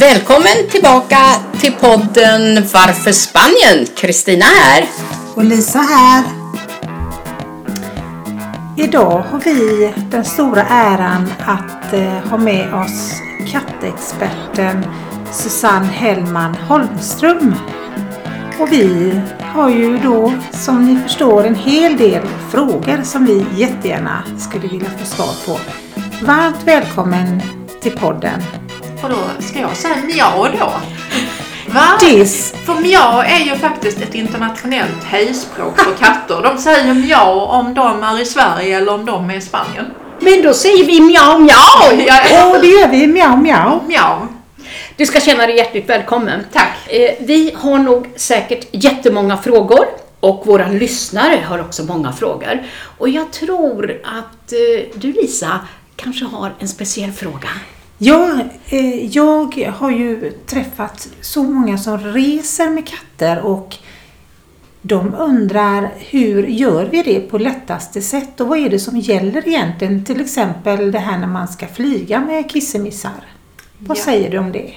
Välkommen tillbaka till podden Varför Spanien? Kristina här. Och Lisa här. Idag har vi den stora äran att eh, ha med oss kattexperten Susanne Hellman Holmström. Och vi har ju då som ni förstår en hel del frågor som vi jättegärna skulle vilja få svar på. Varmt välkommen till podden. Och då ska jag säga mjau då. Va? Dis. För mjau är ju faktiskt ett internationellt hejspråk för katter. De säger mjau om de är i Sverige eller om de är i Spanien. Men då säger vi mjau mjau! Ja, Och det gör vi, mjau mjau. mjau. Du ska känna dig hjärtligt välkommen. Tack. Eh, Vi har nog säkert jättemånga frågor och våra lyssnare har också många frågor. Och jag tror att eh, du Lisa kanske har en speciell fråga. Ja, eh, jag har ju träffat så många som reser med katter och de undrar hur gör vi det på lättaste sätt och vad är det som gäller egentligen? Till exempel det här när man ska flyga med kissemissar. Vad Ja. säger du om det?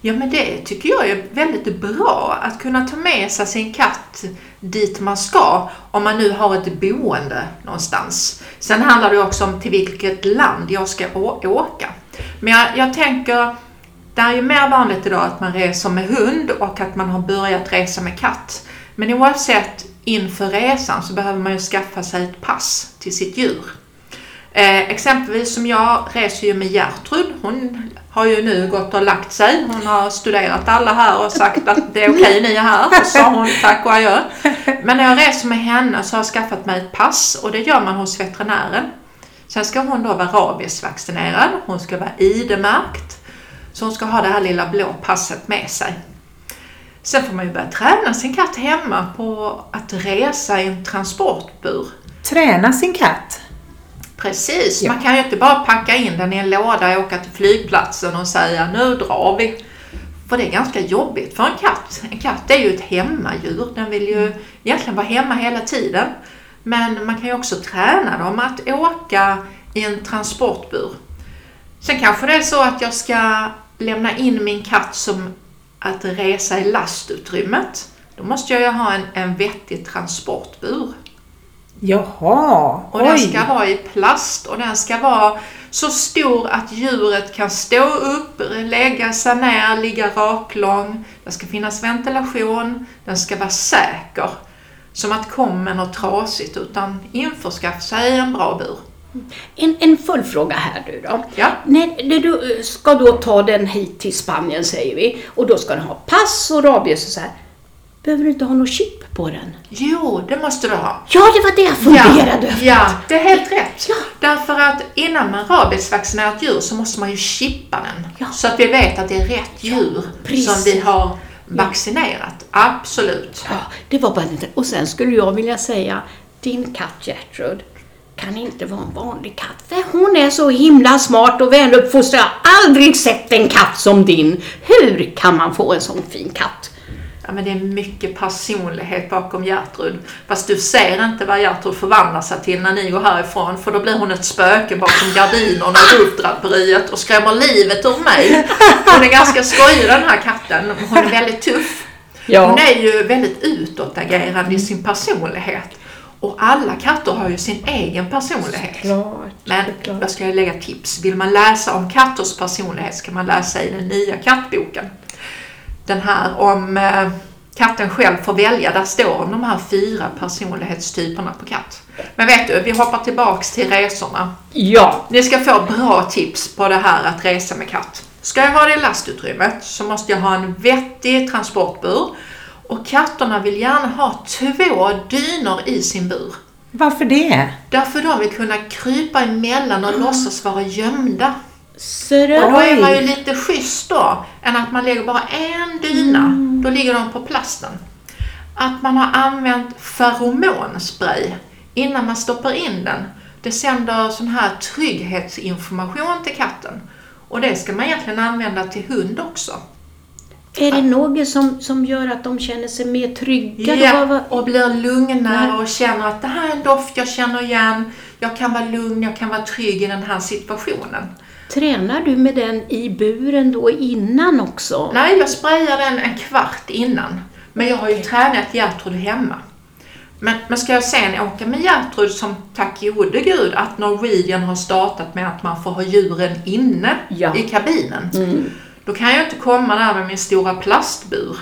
Ja men det tycker jag är väldigt bra att kunna ta med sig sin katt dit man ska om man nu har ett boende någonstans. Sen handlar det också om till vilket land jag ska åka. Men jag, jag tänker, det är ju mer vanligt idag att man reser med hund och att man har börjat resa med katt. Men oavsett inför resan så behöver man ju skaffa sig ett pass till sitt djur. Eh, exempelvis som jag reser ju med Gertrud. Hon har ju nu gått och lagt sig. Hon har studerat alla här och sagt att det är okej ni är här. Och så hon tack och adjö. Men när jag reser med henne så har jag skaffat mig ett pass och det gör man hos veterinären. Sen ska hon då vara rabiesvaccinerad. Hon ska vara ID-märkt. Så hon ska ha det här lilla blå passet med sig. Sen får man ju börja träna sin katt hemma på att resa i en transportbur. Träna sin katt. Precis, Ja. man kan ju inte bara packa in den i en låda och åka till flygplatsen och säga nu drar vi. För det är ganska jobbigt för en katt. En katt är ju ett hemmadjur. Den vill ju egentligen vara hemma hela tiden. Men man kan ju också träna dem att åka i en transportbur. Sen kanske det är så att jag ska lämna in min katt som att resa i lastutrymmet. Då måste jag ju ha en, en vettig transportbur. Jaha, Och den oj. ska vara i plast och den ska vara så stor att djuret kan stå upp, lägga sig ner, ligga raklång. Det ska finnas ventilation, den ska vara säker. Som att kommer något trasigt utan införskaffa sig en bra bur. En, en följdfråga här du då. Ja. När, du eh, ska då ta den hit till Spanien säger vi och då ska den ha pass och rabies och så här. Behöver du inte ha något chip på den? Jo, det måste du ha. Ja, det var det jag funderade ja, över. ja, det är helt rätt. Ja. Därför att innan man rabiesvaccinerar ett djur så måste man ju chippa den. Ja. Så att vi vet att det är rätt djur som vi har vaccinerat. Absolut. Ja, det var bara lite. Och sen skulle jag vilja säga, din katt Gertrud kan inte vara en vanlig katt. För hon är så himla smart och väluppfostrad. Jag har aldrig sett en katt som din. Hur kan man få en sån fin katt? Ja, men det är mycket personlighet bakom Gertrud. Fast du ser inte vad Gertrud förvandlar sig till när ni går härifrån. För då blir hon ett spöke bakom gardinerna och ruffdraperiet och skrämmer livet ur mig. Hon är ganska skojig den här katten. Hon är väldigt tuff. Ja. Hon är ju väldigt utåtagerande i sin personlighet. Och alla katter har ju sin egen personlighet. Klart. Men jag ska lägga tips. Vill man läsa om katters personlighet ska man läsa i den nya kattboken. Den här om eh, katten själv får välja. Där står om de här fyra personlighetstyperna på katt. Men vet du, vi hoppar tillbaks till resorna. Ja. Ni ska få bra tips på det här att resa med katt. Ska jag ha det i lastutrymmet så måste jag ha en vettig transportbur. Och katterna vill gärna ha två dynor i sin bur. Varför det? Därför de vill kunna krypa emellan och låtsas vara gömda. Ser Och då är man ju lite schysst då, än att man lägger bara en dyna. Då ligger de på plasten. Att man har använt feromonspray innan man stoppar in den. Det sänder sån här trygghetsinformation till katten. Och det ska man egentligen använda till hund också. Är det något som, som gör att de känner sig mer trygga? Ja, och blir lugnare och känner att det här är en doft jag känner igen. Jag kan vara lugn, jag kan vara trygg i den här situationen. Tränar du med den i buren då innan också? Nej, jag sprayar den en kvart innan. Men jag har ju tränat Gertrud hemma. Men, men ska jag sen åka med Gertrud som tack gode gud att Norwegian har startat med att man får ha djuren inne Ja. i kabinen. Mm. Då kan jag inte komma där med min stora plastbur.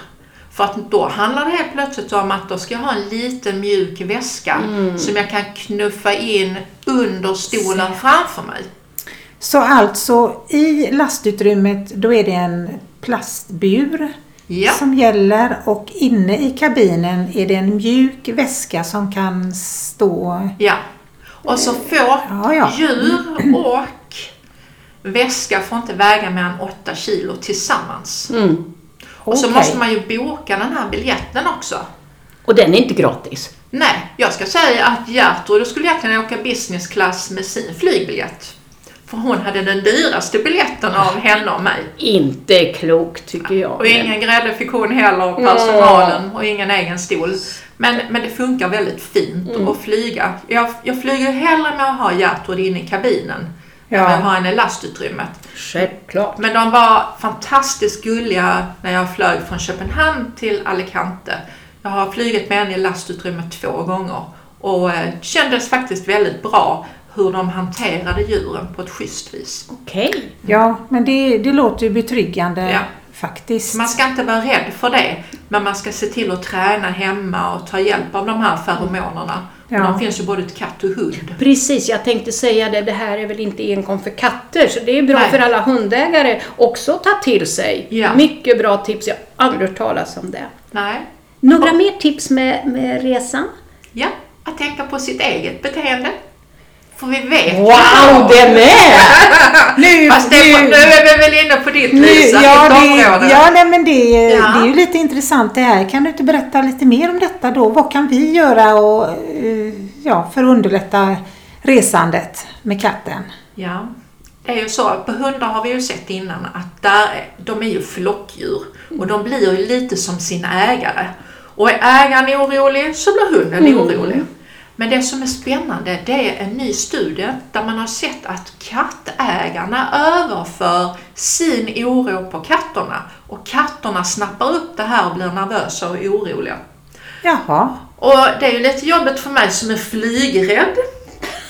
För att då handlar det helt plötsligt om att då ska jag ha en liten mjuk väska Mm. som jag kan knuffa in under stolen framför mig. Så alltså i lastutrymmet då är det en plastbur Ja. som gäller och inne i kabinen är det en mjuk väska som kan stå... Ja. Och så får Ja, ja. djur och väska får inte väga mer än 8 kilo tillsammans. Mm. Och så måste man ju boka den här biljetten också. Och den är inte gratis? Nej, jag ska säga att Gertrud skulle egentligen åka business class med sin flygbiljett. För hon hade den dyraste biljetten av henne och mig. Inte klokt tycker jag. Och ingen grädde fick hon heller, personalen, och ingen egen stol. Men, men det funkar väldigt fint att flyga. Jag, jag flyger hellre med att ha Gertrud inne i kabinen Ja. än att ha henne i lastutrymmet. Självklart. Men de var fantastiskt gulliga när jag flög från Köpenhamn till Alicante. Jag har flugit med henne i lastutrymmet två gånger och eh, kändes faktiskt väldigt bra hur de hanterade djuren på ett schysst vis. Okej. Ja, men det, det låter ju betryggande Ja. faktiskt. Man ska inte vara rädd för det, men man ska se till att träna hemma och ta hjälp av de här feromonerna. Ja. Och De finns ju både till katt och hund. Precis, jag tänkte säga det. Det här är väl inte enkom för katter, så det är bra Nej. för alla hundägare också att ta till sig. Ja. Mycket bra tips. Jag har aldrig hört talas om det. Nej. Några mer tips med, med resan? Ja, att tänka på sitt eget beteende. För vi vet Wow, det med! Nu, Fast det, nu är vi väl inne på ditt nu, Lisa, ja, ditt område. det, ja, nej, men det, Ja. det är ju lite intressant det här. Kan du inte berätta lite mer om detta då? Vad kan vi göra och, eh, ja, för att underlätta resandet med katten? Ja, det är ju så. På hundar har vi ju sett innan att där, är- de är ju flockdjur och de blir ju lite som sin ägare. Och är ägaren orolig så blir hunden Mm. orolig. Men det som är spännande det är en ny studie där man har sett att kattägarna överför sin oro på katterna och katterna snappar upp det här och blir nervösa och oroliga. Jaha, Och det är ju lite jobbigt för mig som är flygrädd.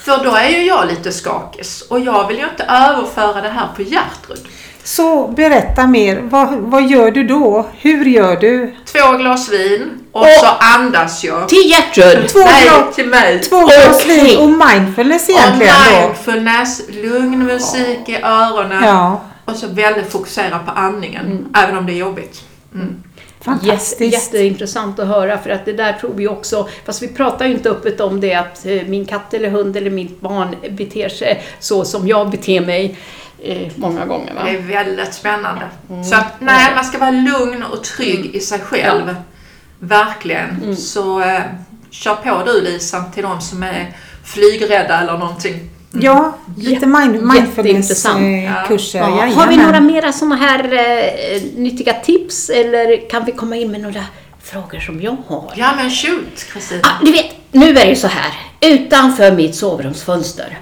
För då är ju jag lite skakis och jag vill ju inte överföra det här på Gertrud. Så berätta mer. Vad, vad gör du då? Hur gör du? Två glas vin och, Och- så andas jag. Till Gertrud! Två Nej, glas- till mig. Två glas vin och mindfulness Och egentligen då? mindfulness, lugn musik i öronen Ja, och så väldigt fokusera på andningen, även om det är jobbigt. Mm. fantastiskt. Jätte, jätteintressant att höra för att det där tror vi också, fast vi pratar ju inte öppet om det att eh, min katt eller hund eller mitt barn beter sig så som jag beter mig eh, många gånger. Va? Det är väldigt spännande. Så att, nej, man ska vara lugn och trygg i sig själv. Verkligen. Så eh, kör på du Lisa till de som är flygrädda eller någonting. Ja, lite mind, mindfulness-kurser. Ja. Ja, Har vi några mera sådana här eh, nyttiga tips eller kan vi komma in med några frågor som jag har? Ja men shoot Kristina. Ah, du vet, nu är det ju så här. Utanför mitt sovrumsfönster.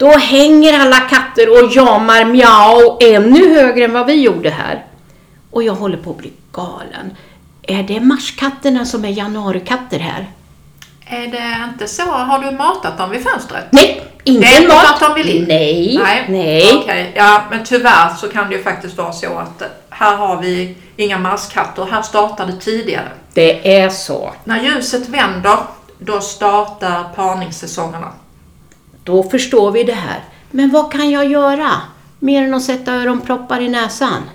Då hänger alla katter och jamar miau ännu högre än vad vi gjorde här. Och jag håller på att bli galen. Är det marskatterna som är januarikatter här? Är det inte så? Har du matat dem vid fönstret? Nej, inte mat. att de vill in? Nej, Nej. nej. Okej, ja men tyvärr så kan det ju faktiskt vara så att här har vi inga marskatter. Här startar det tidigare. Det är så. När ljuset vänder, då startar parningssäsongerna. Då förstår vi det här. Men vad kan jag göra? Mer än att sätta öronproppar i näsan?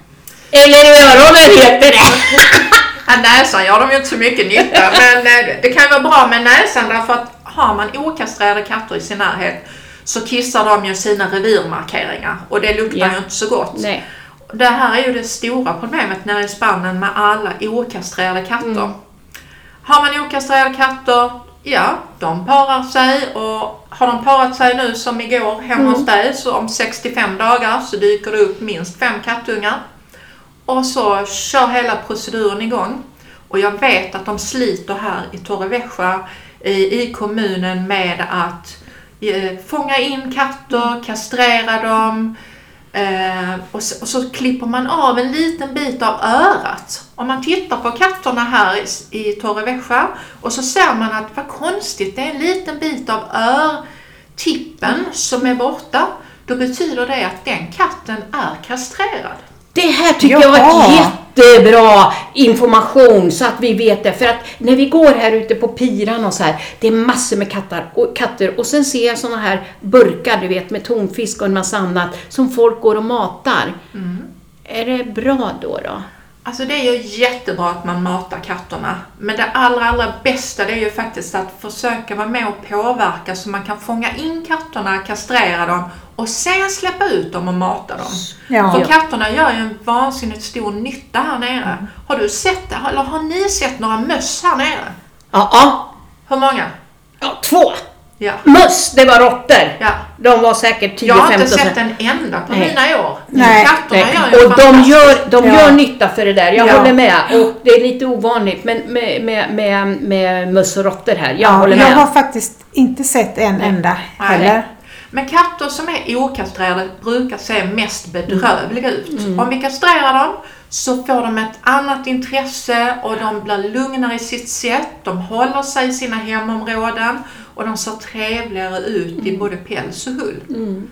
Eller i öronen heter det! Ja, näsan gör de ju inte så mycket nytta, men eh, det kan vara bra med näsan därför att har man okastrerade katter i sin närhet så kissar de ju sina revirmarkeringar och det luktar Ja. ju inte så gott. Nej. Det här är ju det stora problemet nere i Spanien med alla okastrerade katter. Mm. Har man okastrerade katter, ja, de parar sig och har de parat sig nu som igår hemma Mm. hos dig så om 65 dagar så dyker det upp minst fem kattungar. och så kör hela proceduren igång. Och jag vet att de sliter här i Torrevieja i, i kommunen med att eh, fånga in katter, kastrera dem eh, och, så, och, så, klipper man av en liten bit av örat. Om man tittar på katterna här i, i Torrevieja och så ser man att vad konstigt, det är en liten bit av örtippen som är borta. Då betyder det att den katten är kastrerad. Det här tycker jag är jättebra information så att vi vet det. För att när vi går här ute på piran och så här, det är massor med katter och, katter och sen ser jag såna här burkar, du vet, med tonfisk och en massa annat som folk går och matar. Mm. Är det bra då? då? Alltså det är ju jättebra att man matar katterna. Men det allra, allra bästa det är ju faktiskt att försöka vara med och påverka så man kan fånga in katterna, kastrera dem och sen släppa ut dem och mata dem. Ja. För katterna gör ju en vansinnigt stor nytta här nere. Mm. Har du sett det? Eller har ni sett några möss här nere? Ja. ja. Hur många? Ja, två. Ja. Möss, det var råttor. Ja. De var säkert 10-15 Jag har inte sett en enda på Nej. mina år. Nej. Katterna Nej. gör ju Och de gör, de ja. gör nytta för det där, jag ja. håller med. Och det är lite ovanligt men med, med, med, med möss och råttor här. Jag ja, håller med. Jag har faktiskt inte sett en enda heller. Men katter som är okastrerade brukar se mest bedrövliga ut. Mm. Om vi kastrerar dem så får de ett annat intresse och de blir lugnare i sitt sätt. De håller sig i sina hemområden och de ser trevligare ut mm. i både päls och hull. Mm.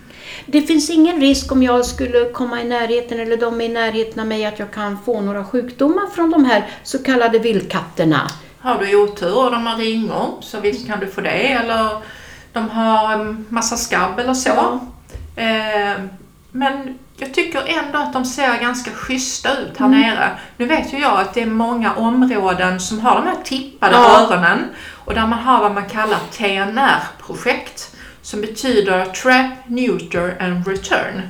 Det finns ingen risk om jag skulle komma i närheten eller de är i närheten av mig att jag kan få några sjukdomar från de här så kallade vildkatterna. Har du otur och de har ringor så visst kan du få det eller de har massa skabb eller så. Ja. Eh, men jag tycker ändå att de ser ganska schyssta ut här mm. nere. Nu vet ju jag att det är många områden som har de här tippade ja. öronen och där man har vad man kallar TNR-projekt som betyder Trap, Neuter and Return.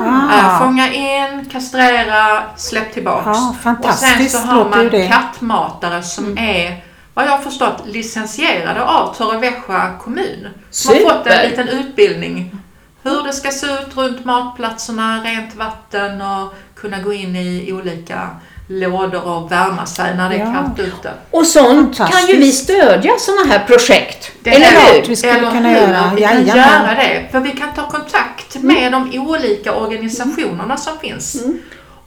Ah. Äh, fånga in, kastrera, släpp tillbaks. Ah, och sen så har man kattmatare som mm. är vad jag har förstått licensierade av Torrevieja kommun. Som har fått en liten utbildning. Hur det ska se ut runt matplatserna, rent vatten och kunna gå in i olika lådor och värma sig när det är ja. kallt ute. Och sånt kan ju vi stödja sådana här projekt. Det eller hur? Vi skulle kunna göra. Vi kan göra det. För vi kan ta kontakt mm. med de olika organisationerna som finns. Mm.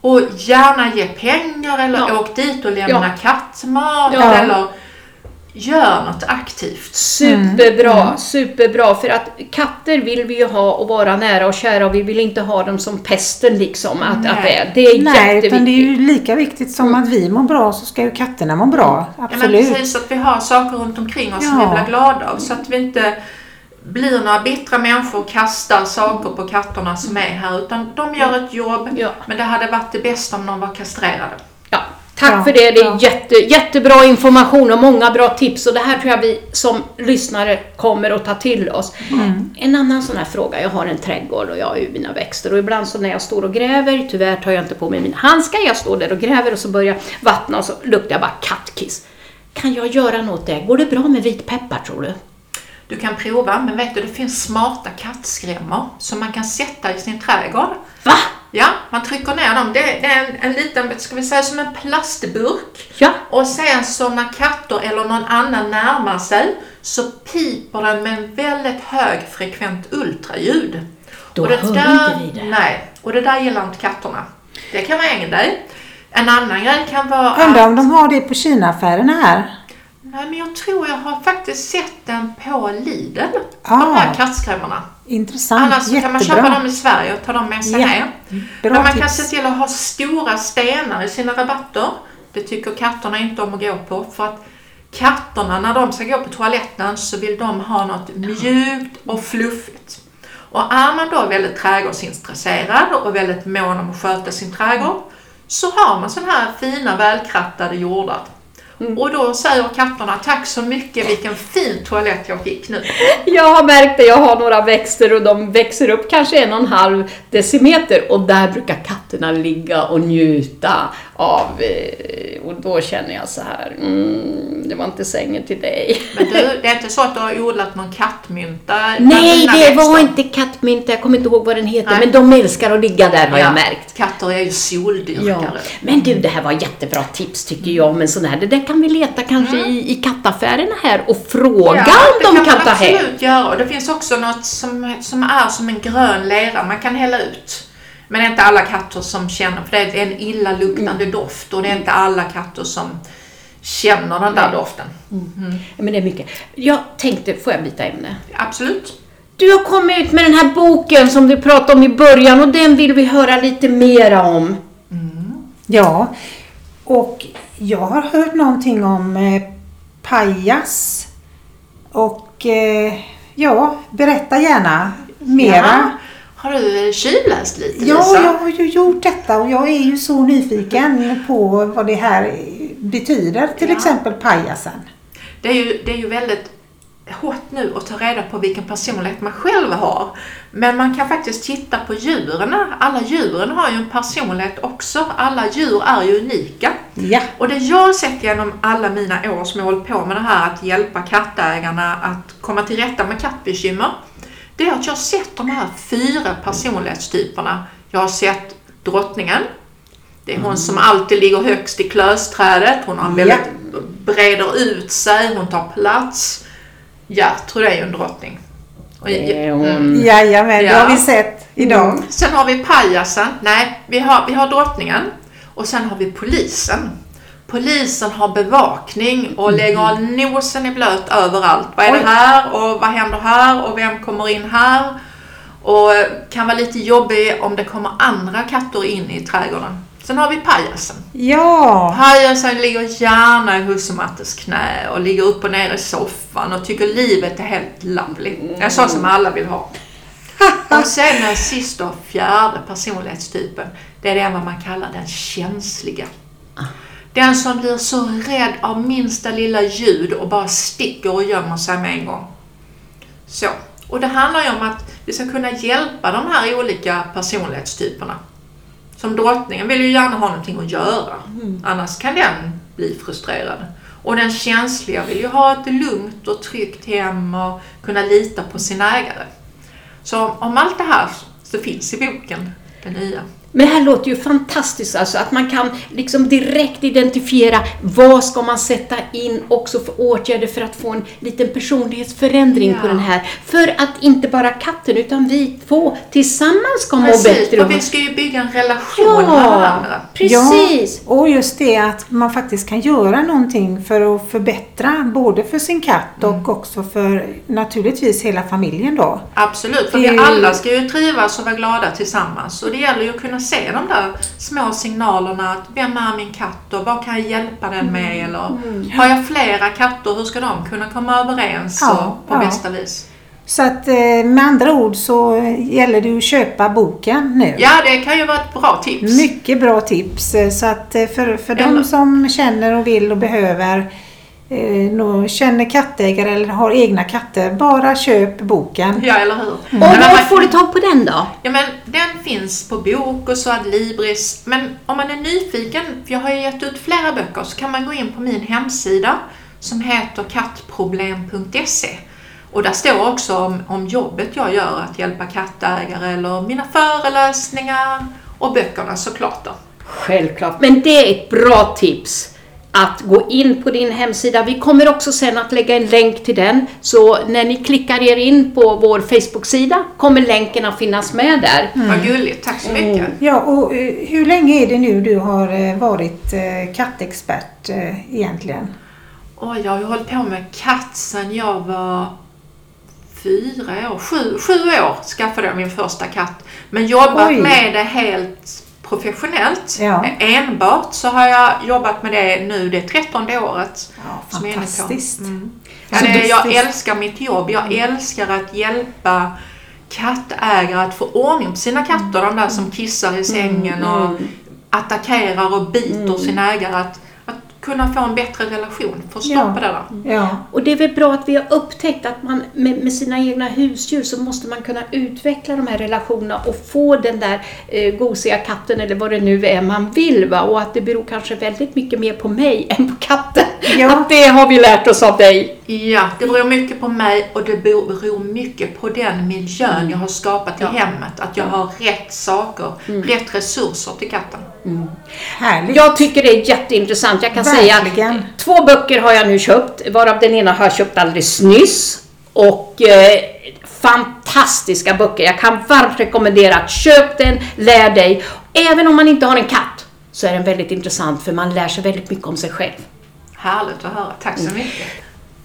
Och gärna ge pengar eller ja. åk dit och lämna ja. kattmat ja. eller Gör något aktivt. Superbra, mm. superbra. För att katter vill vi ju ha och vara nära och kära och vi vill inte ha dem som pesten liksom. Att, att det, är. det är Nej, jätteviktigt. utan det är ju lika viktigt som mm. att vi mår bra så ska ju katterna må bra. Absolut. Ja, men precis, att vi har saker runt omkring oss ja. som vi blir glada av. Så att vi inte blir några bittra människor och kastar saker på katterna som är här. Utan de gör ett jobb. Ja. Men det hade varit det bästa om de var kastrerade. Ja, Tack ja, för det. Det är ja. jätte, jättebra information och många bra tips och det här tror jag vi som lyssnare kommer att ta till oss. Mm. En annan sån här fråga. Jag har en trädgård och jag har ju mina växter och ibland så när jag står och gräver, tyvärr tar jag inte på mig mina handskar, jag står där och gräver och så börjar vattna och så luktar jag bara kattkiss. Kan jag göra något där? Går det bra med vitpeppar tror du? Du kan prova, men vet du, det finns smarta kattskrämmor som man kan sätta i sin trädgård. Va? Ja, man trycker ner dem. Det, det är en, en, liten, ska vi säga som en plastburk. Ja. Och sen så när katter eller någon annan närmar sig så piper den med en väldigt högfrekvent ultraljud. Då och det hör där, inte vi det. Nej, och det där gillar inte katterna. Det kan vara en grej. En annan grej kan vara Undrar om de har det på Kina-affärerna här? Nej, men jag tror jag har faktiskt sett den på Lidl. Ah, de här kattskrämmorna. Intressant, Annars Jättebra. kan man köpa dem i Sverige och ta dem med sig hem. Men man tips. kan se till att ha stora stenar i sina rabatter. Det tycker katterna inte om att gå på. För att katterna, när de ska gå på toaletten så vill de ha något mjukt och fluffigt. Och är man då väldigt trädgårdsintresserad och väldigt mån om att sköta sin trädgård så har man sådana här fina välkrattade jordar Mm. Och då säger katterna tack så mycket, vilken fin toalett jag fick nu. Jag har märkt det, jag har några växter och de växer upp kanske en och en halv decimeter och där brukar katterna ligga och njuta av. Eh, och då känner jag så här, mm, det var inte sängen till dig. Men du, det är inte så att du har odlat någon kattmynta? Nej, det var växter? inte kattmynta, jag kommer inte ihåg vad den heter, Nej. men de älskar att ligga där har Ja, jag märkt. Katter är ju soldyrkare. Men du, det här var jättebra tips tycker jag om en sån här. Det där kan vi leta kanske i, i kattaffärerna här och fråga Mm. Ja, om de det kan, man ta hem. absolut göra. Och det finns också något som, som är som en grön lera man kan hälla ut. Men det är inte alla katter som känner, för det är en illaluktande Mm. doft och det är inte alla katter som känner den där doften. Men det är mycket. Jag tänkte, får jag byta ämne? Absolut. Du har kommit ut med den här boken som du pratade om i början och den vill vi höra lite mera om. Ja, och jag har hört någonting om eh, pajas. Och eh, ja, berätta gärna mera. Ja. Har du tjuvläst lite Ja, Lisa? jag har ju gjort detta och jag är ju så nyfiken på vad det här betyder. Till Ja. exempel pajasen. Det är, ju, det är ju väldigt hot nu att ta reda på vilken personlighet man själv har. Men man kan faktiskt titta på djuren. Alla djuren har ju en personlighet också. Alla djur är ju unika. Ja. Och det jag har sett genom alla mina år som jag hållit på med det här att hjälpa kattägarna att komma till rätta med kattbekymmer. Det är att jag har sett de här fyra personlighetstyperna. Jag har sett drottningen. Det är hon som alltid ligger högst i klösträdet. Hon har väldigt, breder ut sig, hon tar plats. Gertrud är ju en drottning. Och, Det är Mm. Jajamän, det Ja. har vi sett idag. Sen har vi pajasen. Nej, vi har, vi har drottningen. Och sen har vi polisen. Polisen har bevakning och lägger nosen i blöt överallt. Vad är Oj. det här och vad händer här och vem kommer in här? Och kan vara lite jobbig om det kommer andra katter in i trädgården. Sen har vi pajasen. Ja, Pajasen ligger gärna i hussemattes knä och ligger upp och ner i soffan och tycker livet är helt lovely. Det är så som alla vill ha. Och sen den sista och fjärde personlighetstypen, det är den vad man kallar den känsliga. Den som blir så rädd av minsta lilla ljud och bara sticker och gömmer sig med en gång. Så. Och det handlar ju om att vi ska kunna hjälpa de här olika personlighetstyperna. Som drottningen vill ju gärna ha någonting att göra. Annars kan den bli frustrerad. Och den känsliga vill ju ha ett lugnt och tryggt hem och kunna lita på sin ägare. Så om allt det här så finns i boken, den nya. Men det här låter ju fantastiskt alltså, att man kan liksom direkt identifiera vad ska man sätta in också för åtgärder för att få en liten personlighetsförändring på Ja. den här. För att inte bara katten utan vi två tillsammans ska må bättre. för vi ska ju bygga en relation med Ja, varandra. precis. Ja, och just det att man faktiskt kan göra någonting för att förbättra både för sin katt och också för naturligtvis hela familjen då. Absolut, för Det- vi alla ska ju trivas och vara glada tillsammans. Och det gäller ju att kunna se de där små signalerna. Att vem är min katt och vad kan jag hjälpa den med? Eller har jag flera katter, hur ska de kunna komma överens Ja, på ja. bästa vis? Så att eh, med andra ord så gäller det att köpa boken nu. Ja, det kan ju vara ett bra tips. Mycket bra tips. Så att eh, för, för Eller- de som känner och vill och behöver eh, känner kattägare eller har egna katter, bara köp boken. Ja, eller hur? Och Men man var får du tag på den då? Ja, men den finns på bok och så Adlibris. Men om man är nyfiken, för jag har ju gett ut flera böcker, så kan man gå in på min hemsida som heter kattproblem.se. Och där står också om, om jobbet jag gör, att hjälpa kattägare eller mina föreläsningar och böckerna såklart då. Självklart, men det är ett bra tips att gå in på din hemsida. Vi kommer också sen att lägga en länk till den, så när ni klickar er in på vår Facebook-sida kommer länken att finnas med där. Vad gulligt, tack så mycket. Ja, och eh, hur länge är det nu du har eh, varit eh, kattexpert egentligen? Och jag har ju hållit på med katt sedan jag var fyra år, sju, sju år skaffade jag min första katt. Men jobbat Oj. med det helt professionellt. Ja. Enbart så har jag jobbat med det nu, det trettonde året. Ja, som jag är fantastiskt. Mm. Ja, det, jag Fantastiskt. älskar mitt jobb. Jag älskar att hjälpa kattägare att få ordning på sina katter. De där som kissar i sängen och attackerar och biter sin ägare. Att kunna få en bättre relation, få stopp på det där. Ja. Och det är väl bra att vi har upptäckt att man med, med sina egna husdjur så måste man kunna utveckla de här relationerna och få den där eh, gosiga katten eller vad det nu är man vill. Va? Och att det beror kanske väldigt mycket mer på mig än på katten. Ja. Att det har vi lärt oss av dig. Ja, det beror mycket på mig och det beror mycket på den miljön jag har skapat i Ja. hemmet. Att jag har rätt saker, rätt resurser till katten. Härligt. Jag tycker det är jätteintressant. Jag kan Verkligen. säga två böcker har jag nu köpt, varav den ena har jag köpt alldeles nyss. Och eh, fantastiska böcker. Jag kan varmt rekommendera att köp den, lär dig. Även om man inte har en katt så är den väldigt intressant för man lär sig väldigt mycket om sig själv. Härligt att höra. Tack så mycket.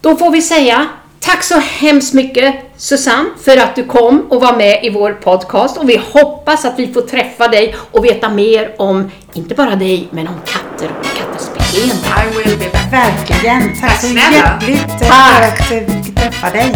Då får vi säga tack så hemskt mycket Susanne för att du kom och var med i vår podcast och vi hoppas att vi får träffa dig och veta mer om, inte bara dig, men om katter och katters beteende. I will be back. Verkligen. Tack Tack så snälla. hjärtligt eh, för att vi fick träffa dig.